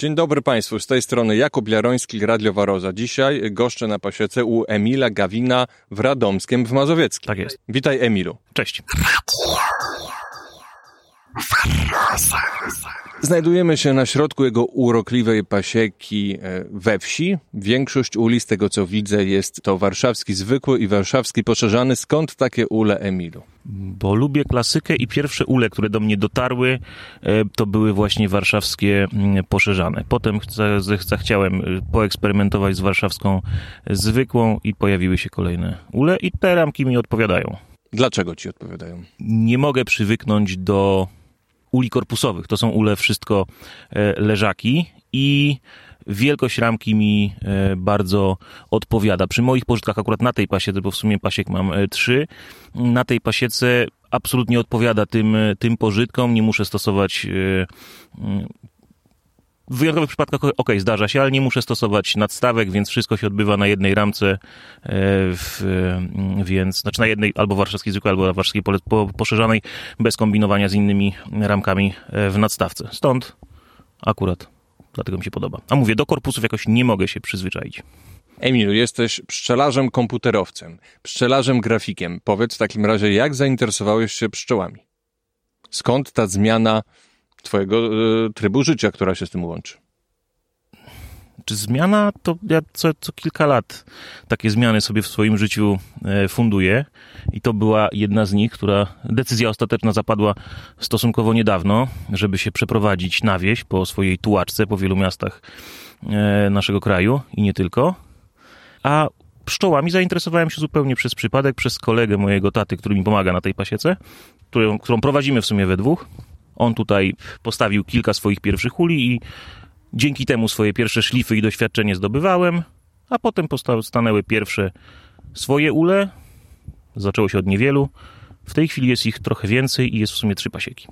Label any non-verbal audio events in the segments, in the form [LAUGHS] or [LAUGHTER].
Dzień dobry Państwu, z tej strony Jakub Jaroński, Radio Waroza. Dzisiaj goszczę na pasiece u Emila Gawina w Radomskiem w Mazowieckim. Tak jest. Witaj Emilu. Cześć. Znajdujemy się na środku jego urokliwej pasieki e, we wsi. Większość uli, z tego co widzę, jest to warszawski zwykły i warszawski poszerzany. Skąd takie ule Emilu? Bo lubię klasykę i pierwsze ule, które do mnie dotarły, e, to były właśnie warszawskie mm, poszerzane. Potem zachciałem e, poeksperymentować z warszawską zwykłą i pojawiły się kolejne ule i te ramki mi odpowiadają. Dlaczego ci odpowiadają? Nie mogę przywyknąć do uli korpusowych. To są ule wszystko e, leżaki i wielkość ramki mi e, bardzo odpowiada. Przy moich pożytkach akurat na tej pasiece, bo w sumie pasiek mam e, trzy, na tej pasiece absolutnie odpowiada tym, tym pożytkom. Nie muszę stosować w wyjątkowych przypadkach ok, zdarza się, ale nie muszę stosować nadstawek, więc wszystko się odbywa na jednej ramce, e, w, więc, znaczy na jednej albo warszawskiej zwykłej, albo warszawskiej poszerzanej, bez kombinowania z innymi ramkami e, w nadstawce. Stąd akurat dlatego mi się podoba. A mówię, do korpusów jakoś nie mogę się przyzwyczaić. Emilu, jesteś pszczelarzem komputerowcem, pszczelarzem grafikiem. Powiedz w takim razie, jak zainteresowałeś się pszczołami? Skąd ta zmiana twojego y, trybu życia, która się z tym łączy. Czy zmiana, to ja co, co kilka lat takie zmiany sobie w swoim życiu e, funduję i to była jedna z nich, która decyzja ostateczna zapadła stosunkowo niedawno, żeby się przeprowadzić na wieś po swojej tułaczce po wielu miastach e, naszego kraju i nie tylko. A pszczołami zainteresowałem się zupełnie przez przypadek, przez kolegę mojego taty, który mi pomaga na tej pasiece, którą, którą prowadzimy w sumie we dwóch. On tutaj postawił kilka swoich pierwszych uli i dzięki temu swoje pierwsze szlify i doświadczenie zdobywałem, a potem stanęły pierwsze swoje ule. Zaczęło się od niewielu. W tej chwili jest ich trochę więcej i jest w sumie trzy pasieki.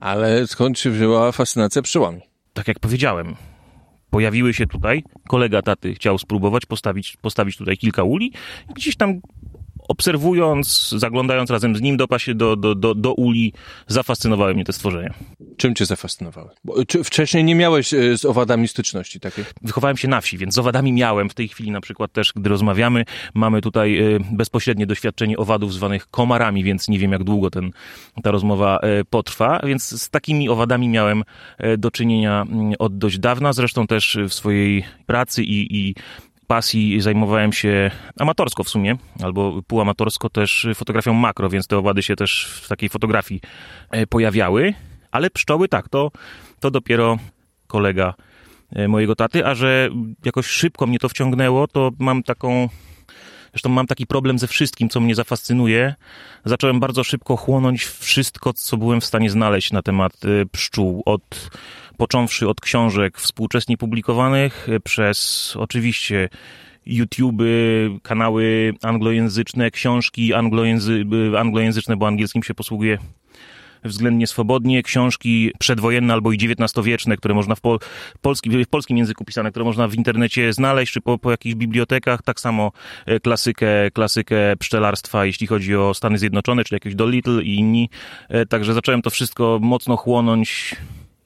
Ale skąd się wzięła fascynacja pszczołami? Tak jak powiedziałem, pojawiły się tutaj. Kolega taty chciał spróbować postawić, postawić tutaj kilka uli. Gdzieś tam obserwując, zaglądając razem z nim do, pasie, do, do, do, do uli, zafascynowały mnie te stworzenia. Czym cię zafascynowały? Bo, czy wcześniej nie miałeś e, z owadami styczności takiej? Wychowałem się na wsi, więc z owadami miałem. W tej chwili na przykład też, gdy rozmawiamy, mamy tutaj e, bezpośrednie doświadczenie owadów zwanych komarami, więc nie wiem jak długo ten, ta rozmowa e, potrwa. Więc z takimi owadami miałem do czynienia mm, od dość dawna. Zresztą też w swojej pracy i, i pasji zajmowałem się amatorsko w sumie, albo półamatorsko też fotografią makro, więc te owady się też w takiej fotografii e, pojawiały. Ale pszczoły tak, to, to dopiero kolega e, mojego taty, a że jakoś szybko mnie to wciągnęło, to mam taką Zresztą mam taki problem ze wszystkim, co mnie zafascynuje. Zacząłem bardzo szybko chłonąć wszystko, co byłem w stanie znaleźć na temat e, pszczół. Od począwszy od książek współczesnie publikowanych, e, przez oczywiście YouTube, kanały anglojęzyczne, książki anglojęzy e, anglojęzyczne, bo angielskim się posługuje względnie swobodnie, książki przedwojenne albo i XIX-wieczne, które można w, pol, polskim, w polskim języku pisane, które można w internecie znaleźć, czy po, po jakichś bibliotekach, tak samo e, klasykę, klasykę pszczelarstwa, jeśli chodzi o Stany Zjednoczone, czy jakieś Dolittle i inni. Także zacząłem to wszystko mocno chłonąć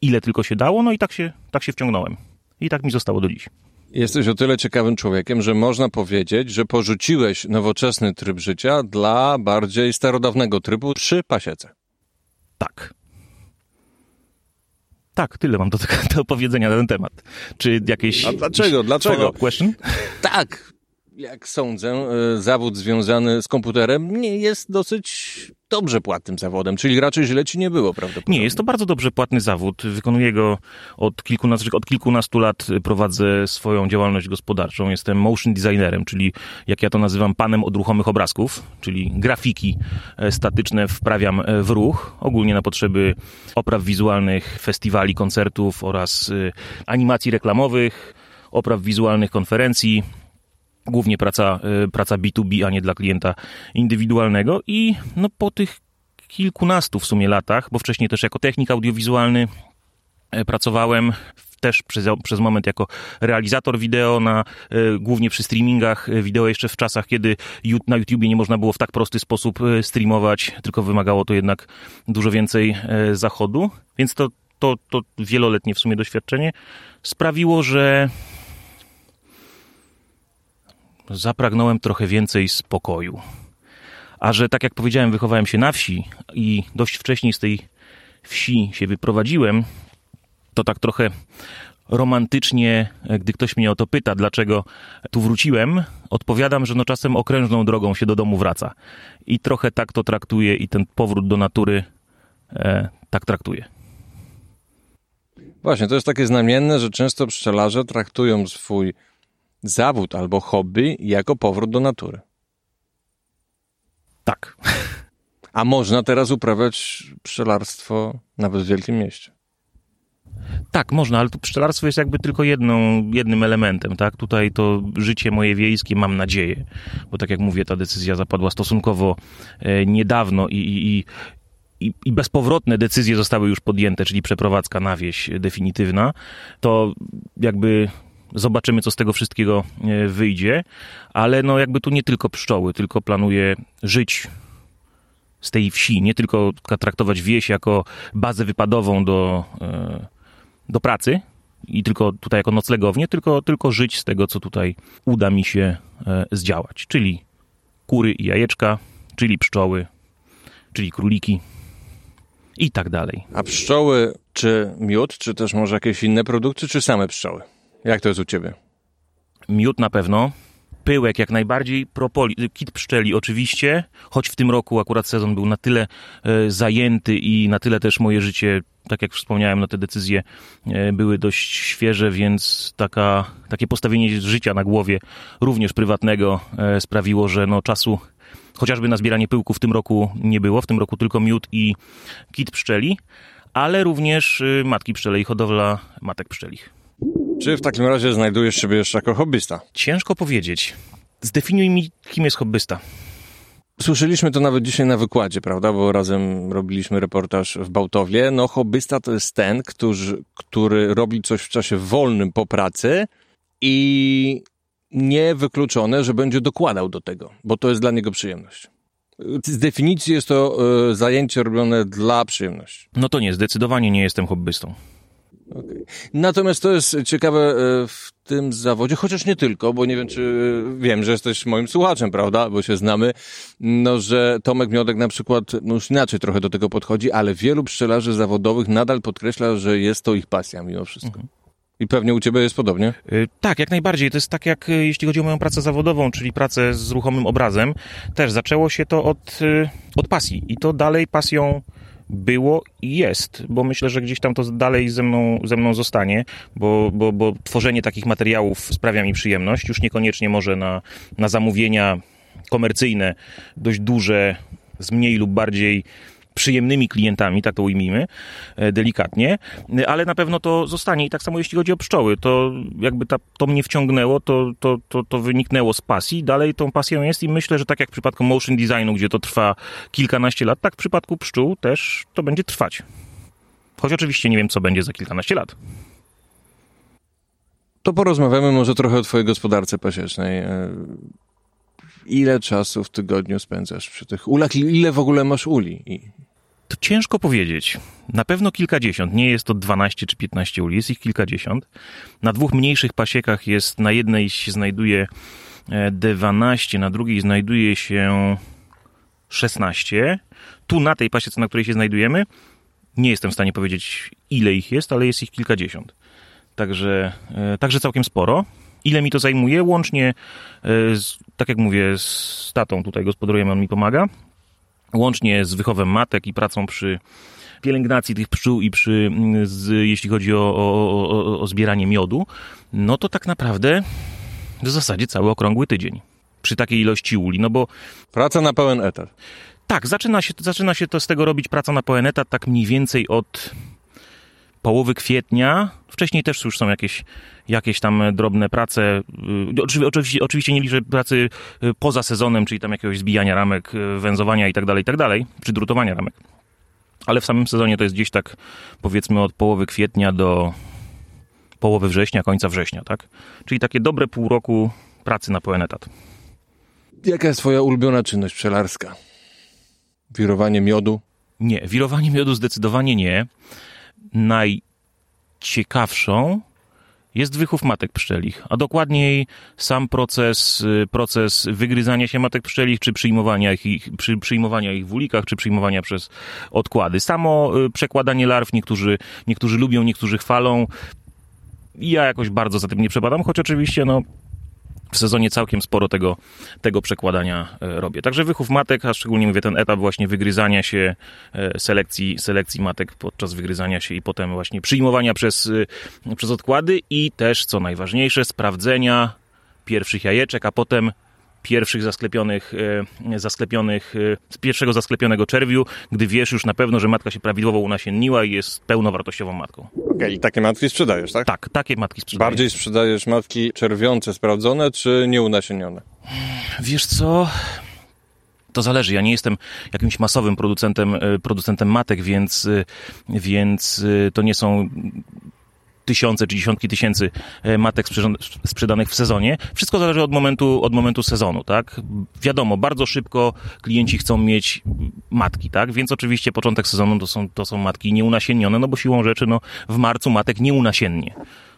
ile tylko się dało, no i tak się, tak się wciągnąłem. I tak mi zostało do dziś. Jesteś o tyle ciekawym człowiekiem, że można powiedzieć, że porzuciłeś nowoczesny tryb życia dla bardziej starodawnego trybu przy pasiece. Tak. Tak, tyle mam do, do powiedzenia na ten temat. Czy jakieś. A dlaczego? Dlaczego? Question? Tak. Jak sądzę, e, zawód związany z komputerem nie jest dosyć dobrze płatnym zawodem, czyli raczej źle ci nie było, prawdopodobnie. Nie, jest to bardzo dobrze płatny zawód. Wykonuję go od kilkunastu, od kilkunastu lat prowadzę swoją działalność gospodarczą. Jestem motion designerem, czyli jak ja to nazywam, panem od ruchomych obrazków, czyli grafiki e, statyczne wprawiam e, w ruch, ogólnie na potrzeby opraw wizualnych, festiwali, koncertów oraz e, animacji reklamowych, opraw wizualnych konferencji, głównie praca, y, praca B2B, a nie dla klienta indywidualnego. I no po tych kilkunastu w sumie latach, bo wcześniej też jako technik audiowizualny e, pracowałem też przez, przez moment jako realizator wideo, na, y, głównie przy streamingach e, wideo jeszcze w czasach, kiedy na YouTubie nie można było w tak prosty sposób streamować, tylko wymagało to jednak dużo więcej zachodu, więc to to, to wieloletnie w sumie doświadczenie sprawiło, że zapragnąłem trochę więcej spokoju. A że, tak jak powiedziałem, wychowałem się na wsi i dość wcześnie z tej wsi się wyprowadziłem, to tak trochę romantycznie, gdy ktoś mnie o to pyta, dlaczego tu wróciłem, odpowiadam, że no czasem okrężną drogą się do domu wraca. I trochę tak to traktuję i ten powrót do natury e, tak traktuję. Właśnie, to jest takie znamienne, że często pszczelarze traktują swój zawód albo hobby jako powrót do natury. Tak. A można teraz uprawiać pszczelarstwo nawet w wielkim mieście. Tak, można, ale to pszczelarstwo jest jakby tylko jedną, jednym elementem, tak? Tutaj to życie moje wiejskie, mam nadzieję, bo tak jak mówię, ta decyzja zapadła stosunkowo e, niedawno i, i, i, i bezpowrotne decyzje zostały już podjęte, czyli przeprowadzka na wieś definitywna, to jakby zobaczymy, co z tego wszystkiego e, wyjdzie, ale no jakby tu nie tylko pszczoły, tylko planuję żyć z tej wsi, nie tylko traktować wieś jako bazę wypadową do, e, do pracy i tylko tutaj jako noclegownię, tylko, tylko żyć z tego, co tutaj uda mi się e, zdziałać, czyli kury i jajeczka, czyli pszczoły, czyli króliki i tak dalej. A pszczoły, czy miód, czy też może jakieś inne produkty, czy same pszczoły? Jak to jest u ciebie? Miód na pewno, pyłek jak najbardziej, propoli, kit pszczeli oczywiście, choć w tym roku akurat sezon był na tyle e, zajęty i na tyle też moje życie, tak jak wspomniałem, no te decyzje e, były dość świeże, więc taka, takie postawienie życia na głowie, również prywatnego, e, sprawiło, że no czasu chociażby na zbieranie pyłku w tym roku nie było, w tym roku tylko miód i kit pszczeli, ale również y, matki pszczele i hodowla matek pszczelich. Czy w takim razie znajdujesz siebie jeszcze jako hobbysta? Ciężko powiedzieć. Zdefiniuj mi, kim jest hobbysta. Słyszeliśmy to nawet dzisiaj na wykładzie, prawda? Bo razem robiliśmy reportaż w Bałtowie. No, hobbysta to jest ten, który, który robi coś w czasie wolnym po pracy i niewykluczone, że będzie dokładał do tego, bo to jest dla niego przyjemność. Z definicji jest to y, zajęcie robione dla przyjemności. No to nie, zdecydowanie nie jestem hobbystą. Okay. Natomiast to jest ciekawe e, w tym zawodzie, chociaż nie tylko, bo nie wiem, czy wiem, że jesteś moim słuchaczem, prawda, bo się znamy, no, że Tomek Miodek na przykład, no już inaczej trochę do tego podchodzi, ale wielu pszczelarzy zawodowych nadal podkreśla, że jest to ich pasja mimo wszystko. Mhm. I pewnie u ciebie jest podobnie? Yy, tak, jak najbardziej. To jest tak jak jeśli chodzi o moją pracę zawodową, czyli pracę z ruchomym obrazem. Też zaczęło się to od, od pasji i to dalej pasją było i jest, bo myślę, że gdzieś tam to dalej ze mną, ze mną zostanie, bo, bo, bo tworzenie takich materiałów sprawia mi przyjemność, już niekoniecznie może na, na zamówienia komercyjne, dość duże, z mniej lub bardziej przyjemnymi klientami, tak to ujmijmy, e, delikatnie, ale na pewno to zostanie. I tak samo jeśli chodzi o pszczoły, to jakby ta, to mnie wciągnęło, to, to, to, to wyniknęło z pasji, dalej tą pasją jest i myślę, że tak jak w przypadku motion designu, gdzie to trwa kilkanaście lat, tak w przypadku pszczół też to będzie trwać. Choć oczywiście nie wiem, co będzie za kilkanaście lat. To porozmawiamy może trochę o twojej gospodarce pasiecznej. E, ile czasu w tygodniu spędzasz przy tych ulach? Ile w ogóle masz uli? To ciężko powiedzieć. Na pewno kilkadziesiąt. Nie jest to 12 czy 15 uli, jest ich kilkadziesiąt. Na dwóch mniejszych pasiekach jest, na jednej się znajduje 12, e, na drugiej znajduje się 16. Tu na tej pasiece, na której się znajdujemy, nie jestem w stanie powiedzieć ile ich jest, ale jest ich kilkadziesiąt. Także, e, także całkiem sporo. Ile mi to zajmuje? Łącznie, e, z, tak jak mówię, z tatą tutaj gospodarujemy, on mi pomaga łącznie z wychowem matek i pracą przy pielęgnacji tych pszczół i przy, mm, z, jeśli chodzi o, o, o, o zbieranie miodu, no to tak naprawdę w zasadzie cały okrągły tydzień przy takiej ilości uli, no bo... Praca na pełen etat. Tak, zaczyna się, zaczyna się to z tego robić praca na pełen etat tak mniej więcej od połowy kwietnia. Wcześniej też już są jakieś, jakieś tam drobne prace. Y, oczywiście, oczywiście nie liczę pracy y, poza sezonem, czyli tam jakiegoś zbijania ramek, y, węzowania i tak dalej, i tak czy drutowania ramek. Ale w samym sezonie to jest gdzieś tak powiedzmy od połowy kwietnia do połowy września, końca września, tak? Czyli takie dobre pół roku pracy na pełen etat. Jaka jest twoja ulubiona czynność pszczelarska? Wirowanie miodu? Nie, wirowanie miodu zdecydowanie nie. najciekawszą jest wychów matek pszczelich, a dokładniej sam proces, y, proces wygryzania się matek pszczelich, czy przyjmowania ich, przy, przyjmowania ich w ulikach, czy przyjmowania przez odkłady. Samo y, przekładanie larw niektórzy, niektórzy lubią, niektórzy chwalą. Ja jakoś bardzo za tym nie przepadam, choć oczywiście no, w sezonie całkiem sporo tego, tego przekładania e, robię. Także wychów matek, a szczególnie mówię ten etap właśnie wygryzania się, e, selekcji, selekcji matek podczas wygryzania się i potem właśnie przyjmowania przez, e, przez odkłady i też, co najważniejsze, sprawdzenia pierwszych jajeczek, a potem pierwszych zasklepionych, e, zasklepionych, e, z pierwszego zasklepionego czerwiu, gdy wiesz już na pewno, że matka się prawidłowo unasienniła i jest pełnowartościową matką. Okej, okay, i takie matki sprzedajesz, tak? Tak, takie matki sprzedaję. Bardziej sprzedajesz matki czerwiące, sprawdzone, czy nieunasienione? Wiesz co... To zależy. Ja nie jestem jakimś masowym producentem, e, producentem matek, więc, więc to nie są tysiące czy dziesiątki tysięcy e, matek sprzedanych w sezonie. Wszystko zależy od momentu, od momentu sezonu, tak? Wiadomo, bardzo szybko klienci chcą mieć matki, tak? Więc oczywiście początek sezonu to są, to są matki nieunasiennione, no bo siłą rzeczy, no w marcu matek nie unasiennie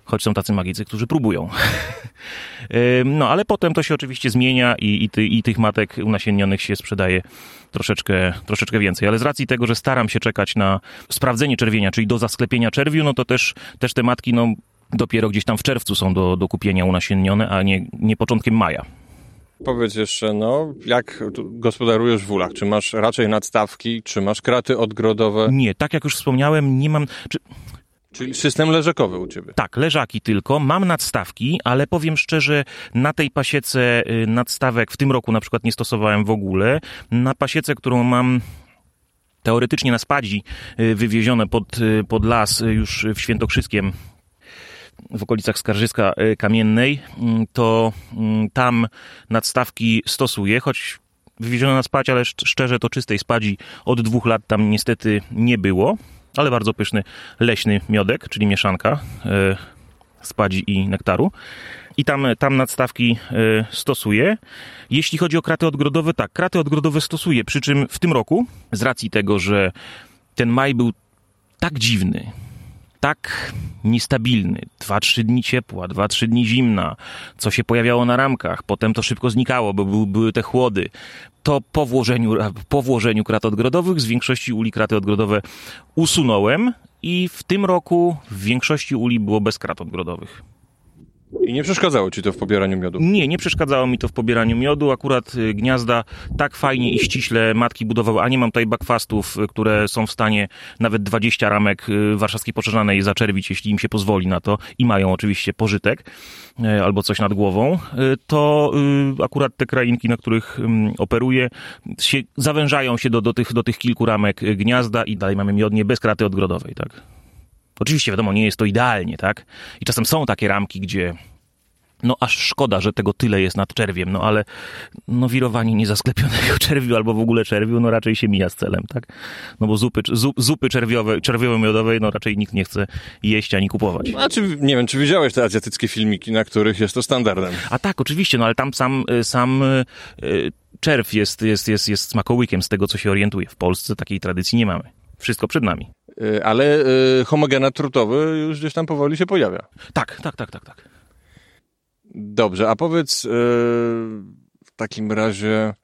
choć są tacy magicy, którzy próbują. [LAUGHS] no, ale potem to się oczywiście zmienia i, i, ty, i tych matek unasiennionych się sprzedaje troszeczkę, troszeczkę więcej. Ale z racji tego, że staram się czekać na sprawdzenie czerwienia, czyli do zasklepienia czerwiu, no to też, też te matki, no dopiero gdzieś tam w czerwcu są do, do kupienia unasiennione, a nie, nie początkiem maja. Powiedz jeszcze, no, jak gospodarujesz w ulach? Czy masz raczej nadstawki, czy masz kraty odgrodowe? Nie, tak jak już wspomniałem, nie mam... Czy... Czyli system leżakowy u ciebie? Tak, leżaki tylko. Mam nadstawki, ale powiem szczerze, na tej pasiece y, nadstawek w tym roku na przykład nie stosowałem w ogóle. Na pasiece, którą mam teoretycznie na spadzi y, wywiezione pod, y, pod las już w Świętokrzyskiem w okolicach Skarżyska Kamiennej, mm, to mm, tam nadstawki stosuję, choć wywiezione na spać, ale szczerze to czystej spadzi od dwóch lat tam niestety nie było ale bardzo pyszny leśny miodek, czyli mieszanka e, spadzi i nektaru. I tam, tam nadstawki e, stosuję. Jeśli chodzi o kraty odgrodowe, tak, kraty odgrodowe stosuję, przy czym w tym roku, z racji tego, że ten maj był tak dziwny, tak niestabilny. Dwa, trzy dni ciepła, dwa, trzy dni zimna, co się pojawiało na ramkach, potem to szybko znikało, bo były te chłody. To po włożeniu, po włożeniu krat odgrodowych z większości uli kraty odgrodowe usunąłem i w tym roku w większości uli było bez krat odgrodowych. I nie przeszkadzało ci to w pobieraniu miodu? Nie, nie przeszkadzało mi to w pobieraniu miodu. Akurat y, gniazda tak fajnie i ściśle matki budowały, a nie mam tutaj backfastów, y, które są w stanie nawet 20 ramek y, warszawskiej poszerzanej zaczerwić, jeśli im się pozwoli na to i mają oczywiście pożytek albo coś nad głową, to akurat te krainki, na których operuję, się, zawężają się do, do, tych, do tych kilku ramek gniazda i dalej mamy miodnie bez kraty odgrodowej, tak? Oczywiście, wiadomo, nie jest to idealnie, tak? I czasem są takie ramki, gdzie no aż szkoda, że tego tyle jest nad czerwiem, no ale no wirowanie niezasklepionego [LAUGHS] czerwiu albo w ogóle czerwiu, no raczej się mija z celem, tak? No bo zupy, zup, zupy czerwiowe, czerwiowo-miodowej, no raczej nikt nie chce jeść ani kupować. A czy, nie wiem, czy widziałeś te azjatyckie filmiki, na których jest to standardem? A tak, oczywiście, no ale tam sam, sam y, czerw jest, jest, jest, jest smakołykiem z tego, co się orientuje. W Polsce takiej tradycji nie mamy. Wszystko przed nami. Y, ale y, homogenat trutowy już gdzieś tam powoli się pojawia. Tak, tak, tak, tak, tak. Dobrze, a powiedz y, w takim razie,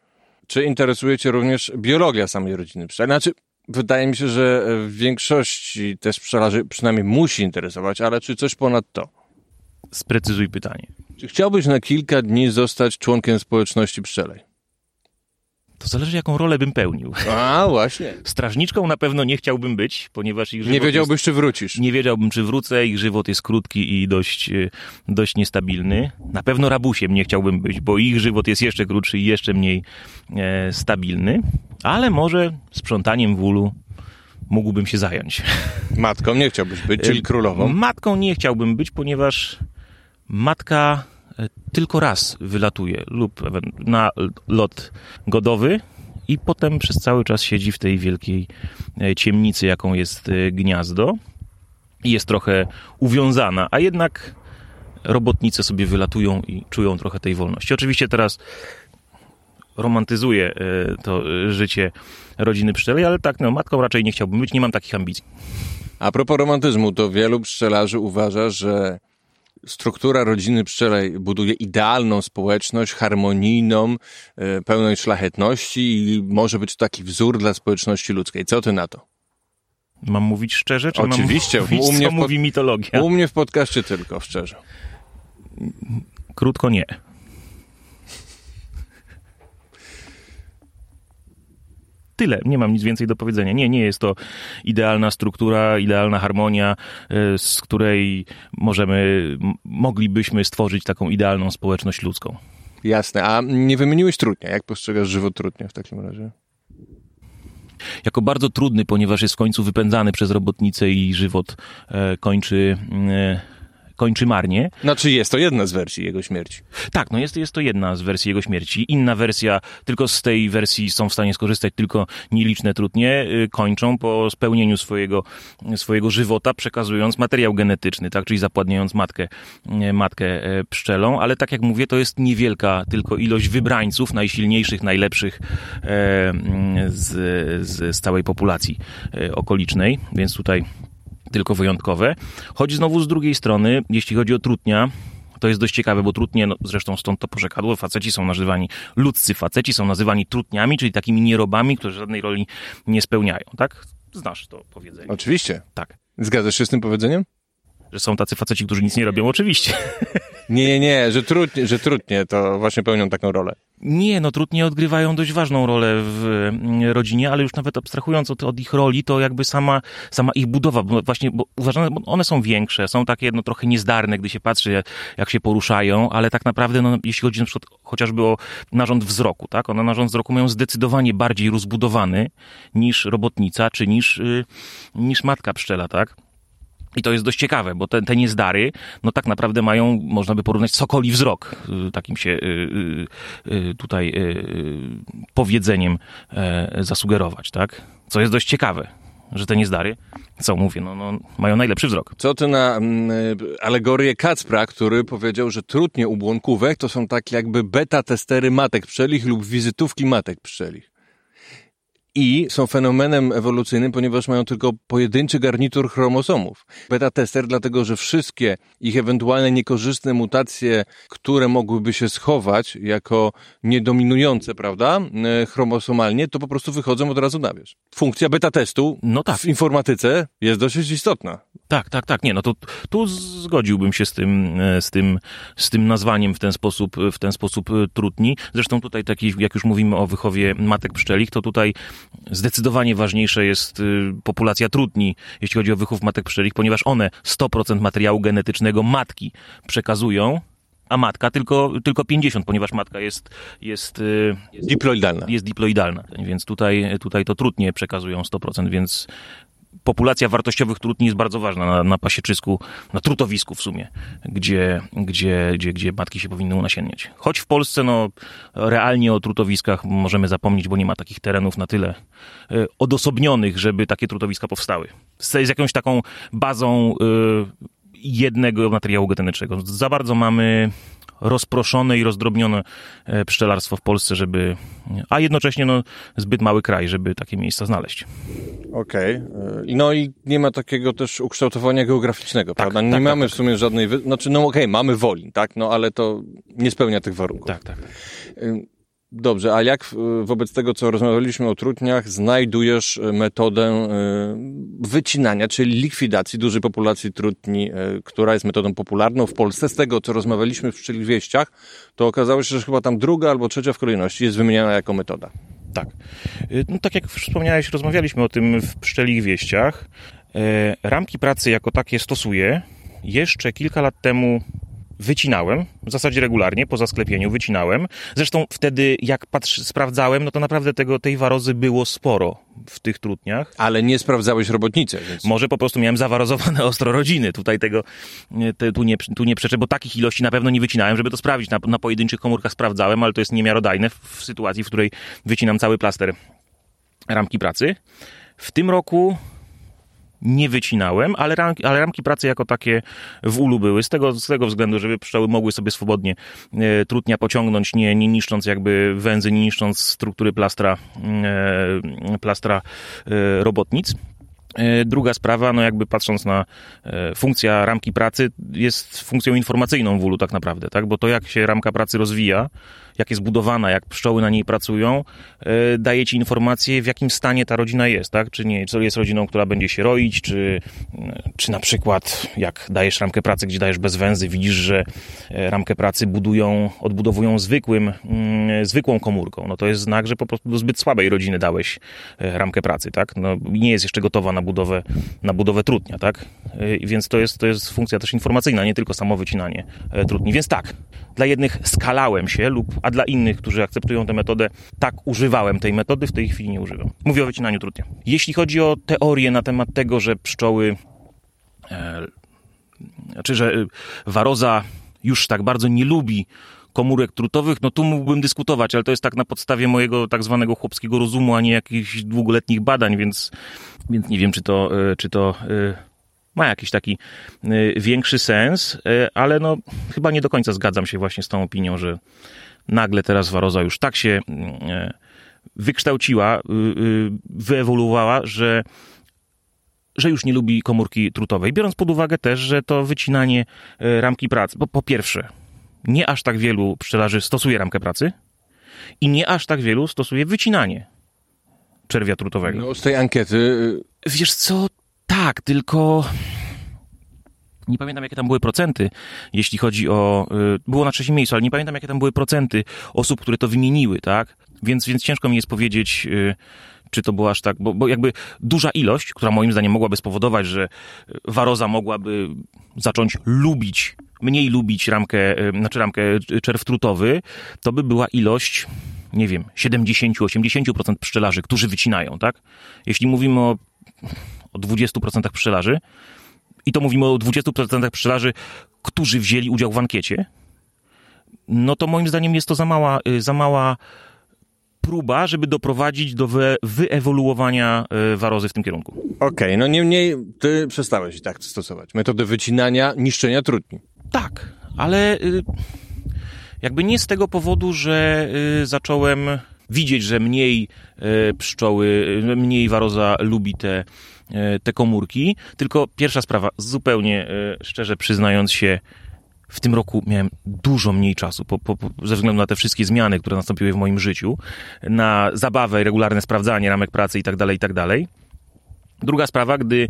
czy interesuje Cię również biologia samej rodziny pszczeli? Znaczy, wydaje mi się, że w większości też pszczelarzy przynajmniej musi interesować, ale czy coś ponad to? Sprecyzuj pytanie. Czy chciałbyś na kilka dni zostać członkiem społeczności pszczelej? To zależy, jaką rolę bym pełnił. A, właśnie. Strażniczką na pewno nie chciałbym być, ponieważ ich żywot Nie wiedziałbyś, jest, czy wrócisz. Nie wiedziałbym, czy wrócę. Ich żywot jest krótki i dość, e, dość niestabilny. Na pewno rabusiem nie chciałbym być, bo ich żywot jest jeszcze krótszy i jeszcze mniej e, stabilny. Ale może sprzątaniem wólu mógłbym się zająć. [LAUGHS] Matką nie chciałbyś być, czyli królową? Matką nie chciałbym być, ponieważ matka tylko raz wylatuje lub na lot godowy i potem przez cały czas siedzi w tej wielkiej e, ciemnicy, jaką jest e, gniazdo i jest trochę uwiązana, a jednak robotnice sobie wylatują i czują trochę tej wolności. Oczywiście teraz romantyzuję e, to życie rodziny pszczeli, ale tak, no, matką raczej nie chciałbym być, nie mam takich ambicji. A propos romantyzmu, to wielu pszczelarzy uważa, że struktura rodziny pszczelej buduje idealną społeczność, harmonijną, e, pełną szlachetności i może być to taki wzór dla społeczności ludzkiej. Co ty na to? Mam mówić szczerze, czy Oczywiście, mam mówić, u mnie co w mówi mitologia? U mnie w podcaście tylko, szczerze. Krótko nie. Tyle, nie mam nic więcej do powiedzenia. Nie, nie jest to idealna struktura, idealna harmonia, y, z której możemy, moglibyśmy stworzyć taką idealną społeczność ludzką. Jasne. A nie wymieniłeś trudnia. Jak postrzegasz żywot trudnia w takim razie? Jako bardzo trudny, ponieważ jest w końcu wypędzany przez robotnicę i żywot e, kończy, e, kończy marnie. Znaczy jest to jedna z wersji jego śmierci. Tak, no jest, jest to jedna z wersji jego śmierci. Inna wersja, tylko z tej wersji są w stanie skorzystać tylko nieliczne trudnie, y, kończą po spełnieniu swojego, swojego żywota, przekazując materiał genetyczny, tak, czyli zapładniając matkę, y, matkę e, pszczelą, ale tak jak mówię, to jest niewielka tylko ilość wybrańców, najsilniejszych, najlepszych e, mm, z, z, z całej populacji e, okolicznej, więc tutaj tylko wyjątkowe. Choć znowu z drugiej strony, jeśli chodzi o trutnia, to jest dość ciekawe, bo trutnie, no zresztą stąd to porzekadło, faceci są nazywani, ludzcy faceci są nazywani trutniami, czyli takimi nierobami, którzy żadnej roli nie spełniają, tak? Znasz to powiedzenie. Oczywiście. Tak. Zgadzasz się z tym powiedzeniem? Że są tacy faceci, którzy nic nie robią, oczywiście. Nie, nie, nie, że trudnie, że trudnie to właśnie pełnią taką rolę. Nie, no trudnie odgrywają dość ważną rolę w mm, rodzinie, ale już nawet abstrahując od, od ich roli, to jakby sama, sama ich budowa, bo właśnie bo uważane, bo one są większe, są takie no, trochę niezdarne, gdy się patrzy, jak, się poruszają, ale tak naprawdę, no, jeśli chodzi na przykład chociażby o narząd wzroku, tak, one narząd wzroku mają zdecydowanie bardziej rozbudowany niż robotnica, czy niż, y, niż matka pszczela, tak. I to jest dość ciekawe, bo te, te niezdary, no tak naprawdę mają, można by porównać sokoli wzrok, y, takim się y, y, tutaj powiedzeniem e, zasugerować, tak? Co jest dość ciekawe, że te niezdary, co mówię, no, no mają najlepszy wzrok. Co ty na mm, alegorię Kacpra, który powiedział, że trudnie u błąkówek to są takie jakby beta-testery matek pszczelich lub wizytówki matek pszczelich. I są fenomenem ewolucyjnym, ponieważ mają tylko pojedynczy garnitur chromosomów. Beta-tester dlatego, że wszystkie ich ewentualne niekorzystne mutacje, które mogłyby się schować jako niedominujące, prawda, e, chromosomalnie, to po prostu wychodzą od razu na wierzch. Funkcja beta-testu No tak. w informatyce jest dosyć istotna. Tak, tak, tak. Nie, no to tu zgodziłbym się z tym, e, z tym, z tym nazwaniem w ten sposób, w ten sposób e, trudni. Zresztą tutaj taki, jak już mówimy o wychowie matek pszczelich, to tutaj zdecydowanie ważniejsza jest y, populacja trudni, jeśli chodzi o wychów matek pszczelich, ponieważ one 100% materiału genetycznego matki przekazują, a matka tylko, tylko 50, ponieważ matka jest, jest, y, jest Diploidalna. jest diploidalna, więc tutaj, tutaj to trudnie przekazują 100%, więc populacja wartościowych trutni jest bardzo ważna na, na pasieczysku, na trutowisku w sumie, gdzie, gdzie, gdzie, gdzie matki się powinny unasienniać. Choć w Polsce, no, realnie o trutowiskach możemy zapomnieć, bo nie ma takich terenów na tyle e, odosobnionych, żeby takie trutowiska powstały. Z, z jakąś taką bazą e, jednego materiału genetycznego. Za bardzo mamy rozproszone i rozdrobnione e, pszczelarstwo w Polsce, żeby, a jednocześnie no, zbyt mały kraj, żeby takie miejsca znaleźć. Okej. Okay. No i nie ma takiego też ukształtowania geograficznego, prawda? Nie tak, mamy tak, w sumie żadnej... Wy... Znaczy, no okej, okay, mamy Wolin, tak? No ale to nie spełnia tych warunków. Tak, tak. Dobrze, a jak y, wobec tego, co rozmawialiśmy o trutniach, znajdujesz y, metodę y, wycinania, czyli likwidacji dużej populacji trutni, która jest metodą popularną w Polsce? Z tego, co rozmawialiśmy w Wieściach, to okazało się, że chyba tam druga albo trzecia w kolejności jest wymieniana jako metoda. Tak. No, tak jak wspomniałeś, rozmawialiśmy o tym w Pszczelich Wieściach. Ramki pracy jako takie stosuję. Jeszcze kilka lat temu wycinałem, w zasadzie regularnie, po zasklepieniu wycinałem. Zresztą wtedy, jak patrz, sprawdzałem, no to naprawdę tego, tej warozy było sporo w tych trutniach. Ale nie sprawdzałeś robotnicy, więc... Może po prostu miałem zawarozowane [LAUGHS] ostro rodziny. Tutaj tego, te, tu, nie, tu nie przeczę, bo takich ilości na pewno nie wycinałem, żeby to sprawdzić. Na, na pojedynczych komórkach sprawdzałem, ale to jest niemiarodajne w, w sytuacji, w której wycinam cały plaster ramki pracy. W tym roku nie wycinałem, ale ramki, ale ramki pracy jako takie w ulu były, z tego, z tego względu, żeby pszczoły mogły sobie swobodnie e, trutnia pociągnąć, nie, nie niszcząc jakby węzy, nie niszcząc struktury plastra, e, plastra e, robotnic. E, druga sprawa, no jakby patrząc na e, funkcja ramki pracy, jest funkcją informacyjną w ulu tak naprawdę, tak? Bo to jak się ramka pracy rozwija, jak jest budowana, jak pszczoły na niej pracują, e, daje ci informację, w jakim stanie ta rodzina jest, tak? Czy nie, czy jest rodziną, która będzie się roić, czy, czy na przykład jak dajesz ramkę pracy, gdzie dajesz bez węzy, widzisz, że ramkę pracy budują, odbudowują zwykłym, mm, zwykłą komórką, no to jest znak, że po prostu do zbyt słabej rodziny dałeś ramkę pracy, tak? No nie jest jeszcze gotowa na budowę, na budowę trutnia, tak? Więc to jest, to jest funkcja też informacyjna, nie tylko samo wycinanie e, trutni. Więc tak, dla jednych skalałem się, lub, a dla innych, którzy akceptują tę metodę, tak używałem tej metody, w tej chwili nie używam. Mówię o wycinaniu trutnia. Jeśli chodzi o teorię na temat tego, że pszczoły, e, czy że y, waroza już tak bardzo nie lubi komórek trutowych, no tu mógłbym dyskutować, ale to jest tak na podstawie mojego tak zwanego chłopskiego rozumu, a nie jakichś długoletnich badań, więc, więc nie wiem, czy to, e, czy to e, ma jakiś taki e, większy sens, ale no chyba nie do końca zgadzam się właśnie z tą opinią, że nagle teraz waroza już tak się wykształciła, wyewoluowała, że że już nie lubi komórki trutowej, biorąc pod uwagę też, że to wycinanie ramki pracy, bo po pierwsze, nie aż tak wielu pszczelarzy stosuje ramkę pracy i nie aż tak wielu stosuje wycinanie czerwia trutowego. No, z tej ankiety... Y, Wiesz co, tak, tylko... Nie pamiętam, jakie tam były procenty, jeśli chodzi o. Y, było na trzecim miejscu, ale nie pamiętam, jakie tam były procenty osób, które to wymieniły, tak? Więc, więc ciężko mi jest powiedzieć, y, czy to było aż tak. Bo, bo jakby duża ilość, która moim zdaniem mogłaby spowodować, że waroza mogłaby zacząć lubić mniej lubić ramkę, znaczy ramkę czerw trutowy, to by była ilość, nie wiem, 70-80% pszczelarzy, którzy wycinają, tak? Jeśli mówimy o, o 20% pszczelarzy, i to mówimy o 20% pszczelarzy, którzy wzięli udział w ankiecie, no to moim zdaniem jest to za mała, y, za mała próba, żeby doprowadzić do wy, wyewoluowania y, warozy w tym kierunku. Okej, okay, no niemniej ty przestałeś tak stosować. Metody wycinania, niszczenia trudni. Tak, ale y, jakby nie z tego powodu, że zacząłem widzieć, że mniej pszczoły, mniej waroza lubi te, te komórki, tylko pierwsza sprawa, zupełnie szczerze przyznając się, w tym roku miałem dużo mniej czasu, po, po, ze względu na te wszystkie zmiany, które nastąpiły w moim życiu, na zabawę, regularne sprawdzanie ramek pracy itd., tak itd., tak Druga sprawa, gdy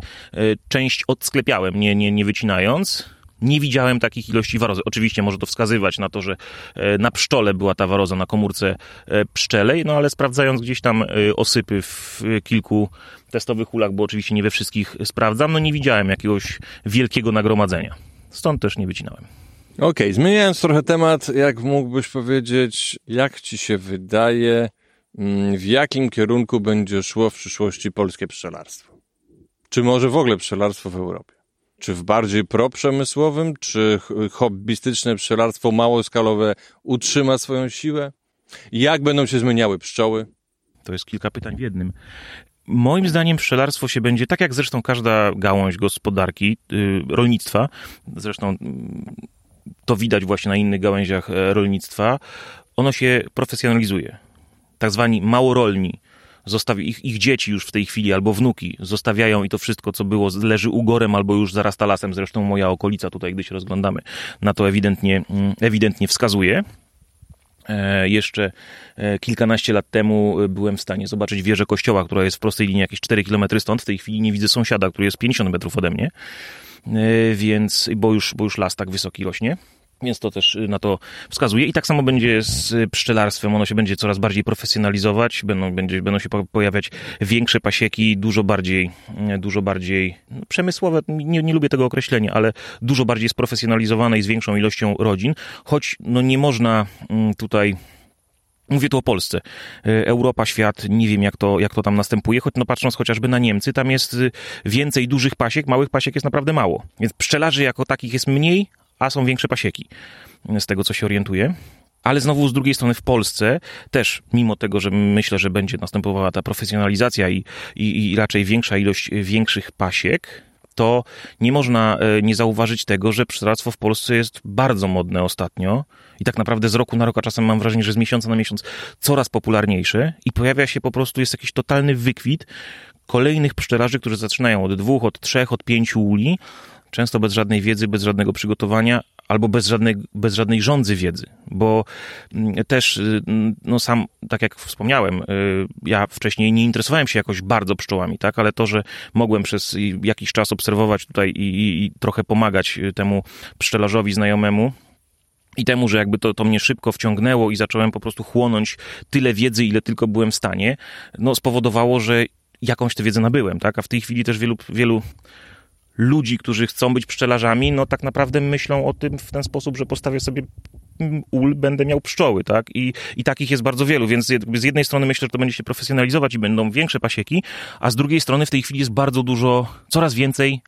część odsklepiałem, nie, nie, nie wycinając, nie widziałem takich ilości warozy. Oczywiście może to wskazywać na to, że e, na pszczole była ta waroza na komórce e, pszczelej, no ale sprawdzając gdzieś tam e, osypy w kilku testowych ulach, bo oczywiście nie we wszystkich sprawdzam, no nie widziałem jakiegoś wielkiego nagromadzenia. Stąd też nie wycinałem. Okej, okay, zmieniając trochę temat, jak mógłbyś powiedzieć, jak ci się wydaje, mm, w jakim kierunku będzie szło w przyszłości polskie pszczelarstwo? Czy może w ogóle pszczelarstwo w Europie? Czy w bardziej proprzemysłowym, czy hobbystyczne pszczelarstwo małoskalowe utrzyma swoją siłę? Jak będą się zmieniały pszczoły? To jest kilka pytań w jednym. Moim zdaniem pszczelarstwo się będzie, tak jak zresztą każda gałąź gospodarki, yy, rolnictwa, zresztą yy, to widać właśnie na innych gałęziach e, rolnictwa, ono się profesjonalizuje. Tak zwani małorolni zostawi, ich, ich dzieci już w tej chwili albo wnuki zostawiają i to wszystko, co było, leży ugorem albo już zarasta lasem. Zresztą moja okolica tutaj, gdy się rozglądamy, na to ewidentnie, mm, ewidentnie wskazuje. E, jeszcze e, kilkanaście lat temu byłem w stanie zobaczyć wieżę kościoła, która jest w prostej linii jakieś 4 km stąd. W tej chwili nie widzę sąsiada, który jest 50 metrów ode mnie, e, więc, bo już, bo już las tak wysoki rośnie. Więc to też y, na to wskazuje. I tak samo będzie z pszczelarstwem. Ono się będzie coraz bardziej profesjonalizować, będą, będzie, będą się pojawiać większe pasieki, dużo bardziej, y, dużo bardziej no, przemysłowe, nie, nie lubię tego określenia, ale dużo bardziej sprofesjonalizowane i z większą ilością rodzin. Choć no, nie można mm, tutaj Mówię tu o Polsce. Y, Europa, świat, nie wiem jak to, jak to tam następuje, choć no patrząc chociażby na Niemcy, tam jest więcej dużych pasiek, małych pasiek jest naprawdę mało. Więc pszczelarzy jako takich jest mniej, a są większe pasieki, z tego co się orientuję. Ale znowu z drugiej strony w Polsce też, mimo tego, że myślę, że będzie następowała ta profesjonalizacja i, i, i raczej większa ilość większych pasiek, to nie można e, nie zauważyć tego, że pszczelarstwo w Polsce jest bardzo modne ostatnio. I tak naprawdę z roku na rok, a czasem mam wrażenie, że z miesiąca na miesiąc coraz popularniejsze. I pojawia się po prostu, jest jakiś totalny wykwit, kolejnych pszczelarzy, którzy zaczynają od dwóch, od trzech, od pięciu uli, często bez żadnej wiedzy, bez żadnego przygotowania, albo bez żadnej, bez żadnej rządzy wiedzy, bo mm, też, y, no sam, tak jak wspomniałem, y, ja wcześniej nie interesowałem się jakoś bardzo pszczołami, tak, ale to, że mogłem przez jakiś czas obserwować tutaj i, i, i trochę pomagać y, temu pszczelarzowi znajomemu, i temu, że jakby to, to mnie szybko wciągnęło i zacząłem po prostu chłonąć tyle wiedzy, ile tylko byłem w stanie, no spowodowało, że jakąś tę wiedzę nabyłem, tak? A w tej chwili też wielu, wielu ludzi, którzy chcą być pszczelarzami, no tak naprawdę myślą o tym w ten sposób, że postawię sobie ul, będę miał pszczoły, tak? I, I takich jest bardzo wielu, więc z jednej strony myślę, że to będzie się profesjonalizować i będą większe pasieki, a z drugiej strony w tej chwili jest bardzo dużo, coraz więcej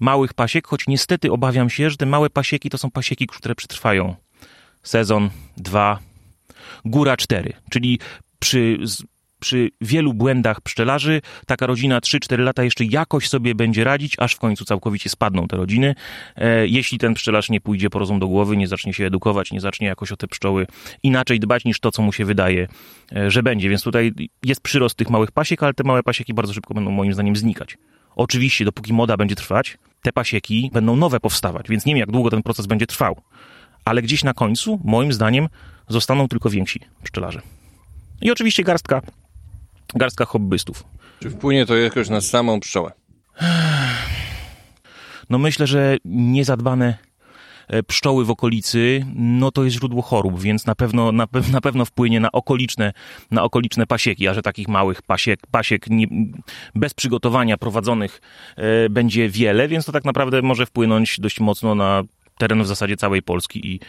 małych pasiek, choć niestety obawiam się, że te małe pasieki to są pasieki, które przetrwają sezon, dwa, góra cztery, czyli przy przy wielu błędach pszczelarzy taka rodzina 3-4 lata jeszcze jakoś sobie będzie radzić, aż w końcu całkowicie spadną te rodziny. E, jeśli ten pszczelarz nie pójdzie po rozum do głowy, nie zacznie się edukować, nie zacznie jakoś o te pszczoły inaczej dbać niż to, co mu się wydaje, e, że będzie. Więc tutaj jest przyrost tych małych pasiek, ale te małe pasieki bardzo szybko będą moim zdaniem znikać. Oczywiście, dopóki moda będzie trwać, te pasieki będą nowe powstawać, więc nie wiem, jak długo ten proces będzie trwał. Ale gdzieś na końcu, moim zdaniem, zostaną tylko więksi pszczelarze. I oczywiście garstka garstka hobbystów. Czy wpłynie to jakoś na samą pszczołę? [SIGHS] No myślę, że niezadbane e, pszczoły w okolicy, no to jest źródło chorób, więc na pewno, na, na pewno wpłynie na okoliczne, na okoliczne pasieki, a że takich małych pasiek, pasiek nie, bez przygotowania prowadzonych e, będzie wiele, więc to tak naprawdę może wpłynąć dość mocno na teren w zasadzie całej Polski i,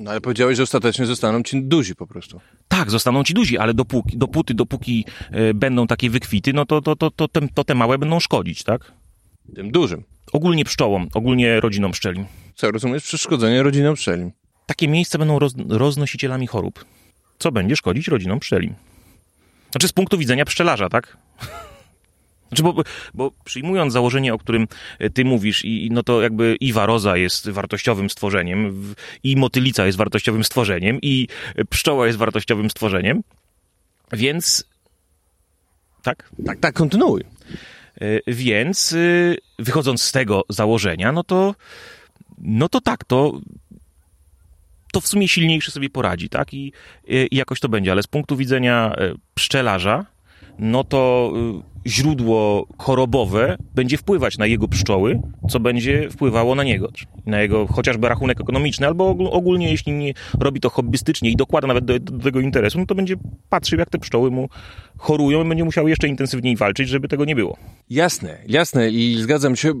no ale powiedziałeś, że ostatecznie zostaną ci duzi po prostu. Tak, zostaną ci duzi, ale dopóki, dopóty, dopóki y, będą takie wykwity, no to, to, to, to, te, to te małe będą szkodzić, tak? Tym dużym. Ogólnie pszczołom, ogólnie rodzinom pszczelim. Co, rozumiesz? Przeszkodzenie rodzinom pszczelim. Takie miejsca będą roz, roznosicielami chorób, co będzie szkodzić rodzinom pszczelim. Znaczy z punktu widzenia pszczelarza, tak? Znaczy, bo, bo przyjmując założenie, o którym e, ty mówisz, i, no to jakby i waroza jest wartościowym stworzeniem, i motylica jest wartościowym stworzeniem, i pszczoła jest wartościowym stworzeniem, więc... Tak? Tak, tak, kontynuuj. E, więc e, wychodząc z tego założenia, no to no to tak, to to w sumie silniejszy sobie poradzi, tak? I, I jakoś to będzie, ale z punktu widzenia pszczelarza, no to y, źródło chorobowe będzie wpływać na jego pszczoły, co będzie wpływało na niego, na jego chociażby rachunek ekonomiczny, albo ogólnie jeśli nie robi to hobbystycznie i dokłada nawet do, do tego interesu, no to będzie patrzył, jak te pszczoły mu chorują i będzie musiał jeszcze intensywniej walczyć, żeby tego nie było. Jasne, jasne i zgadzam się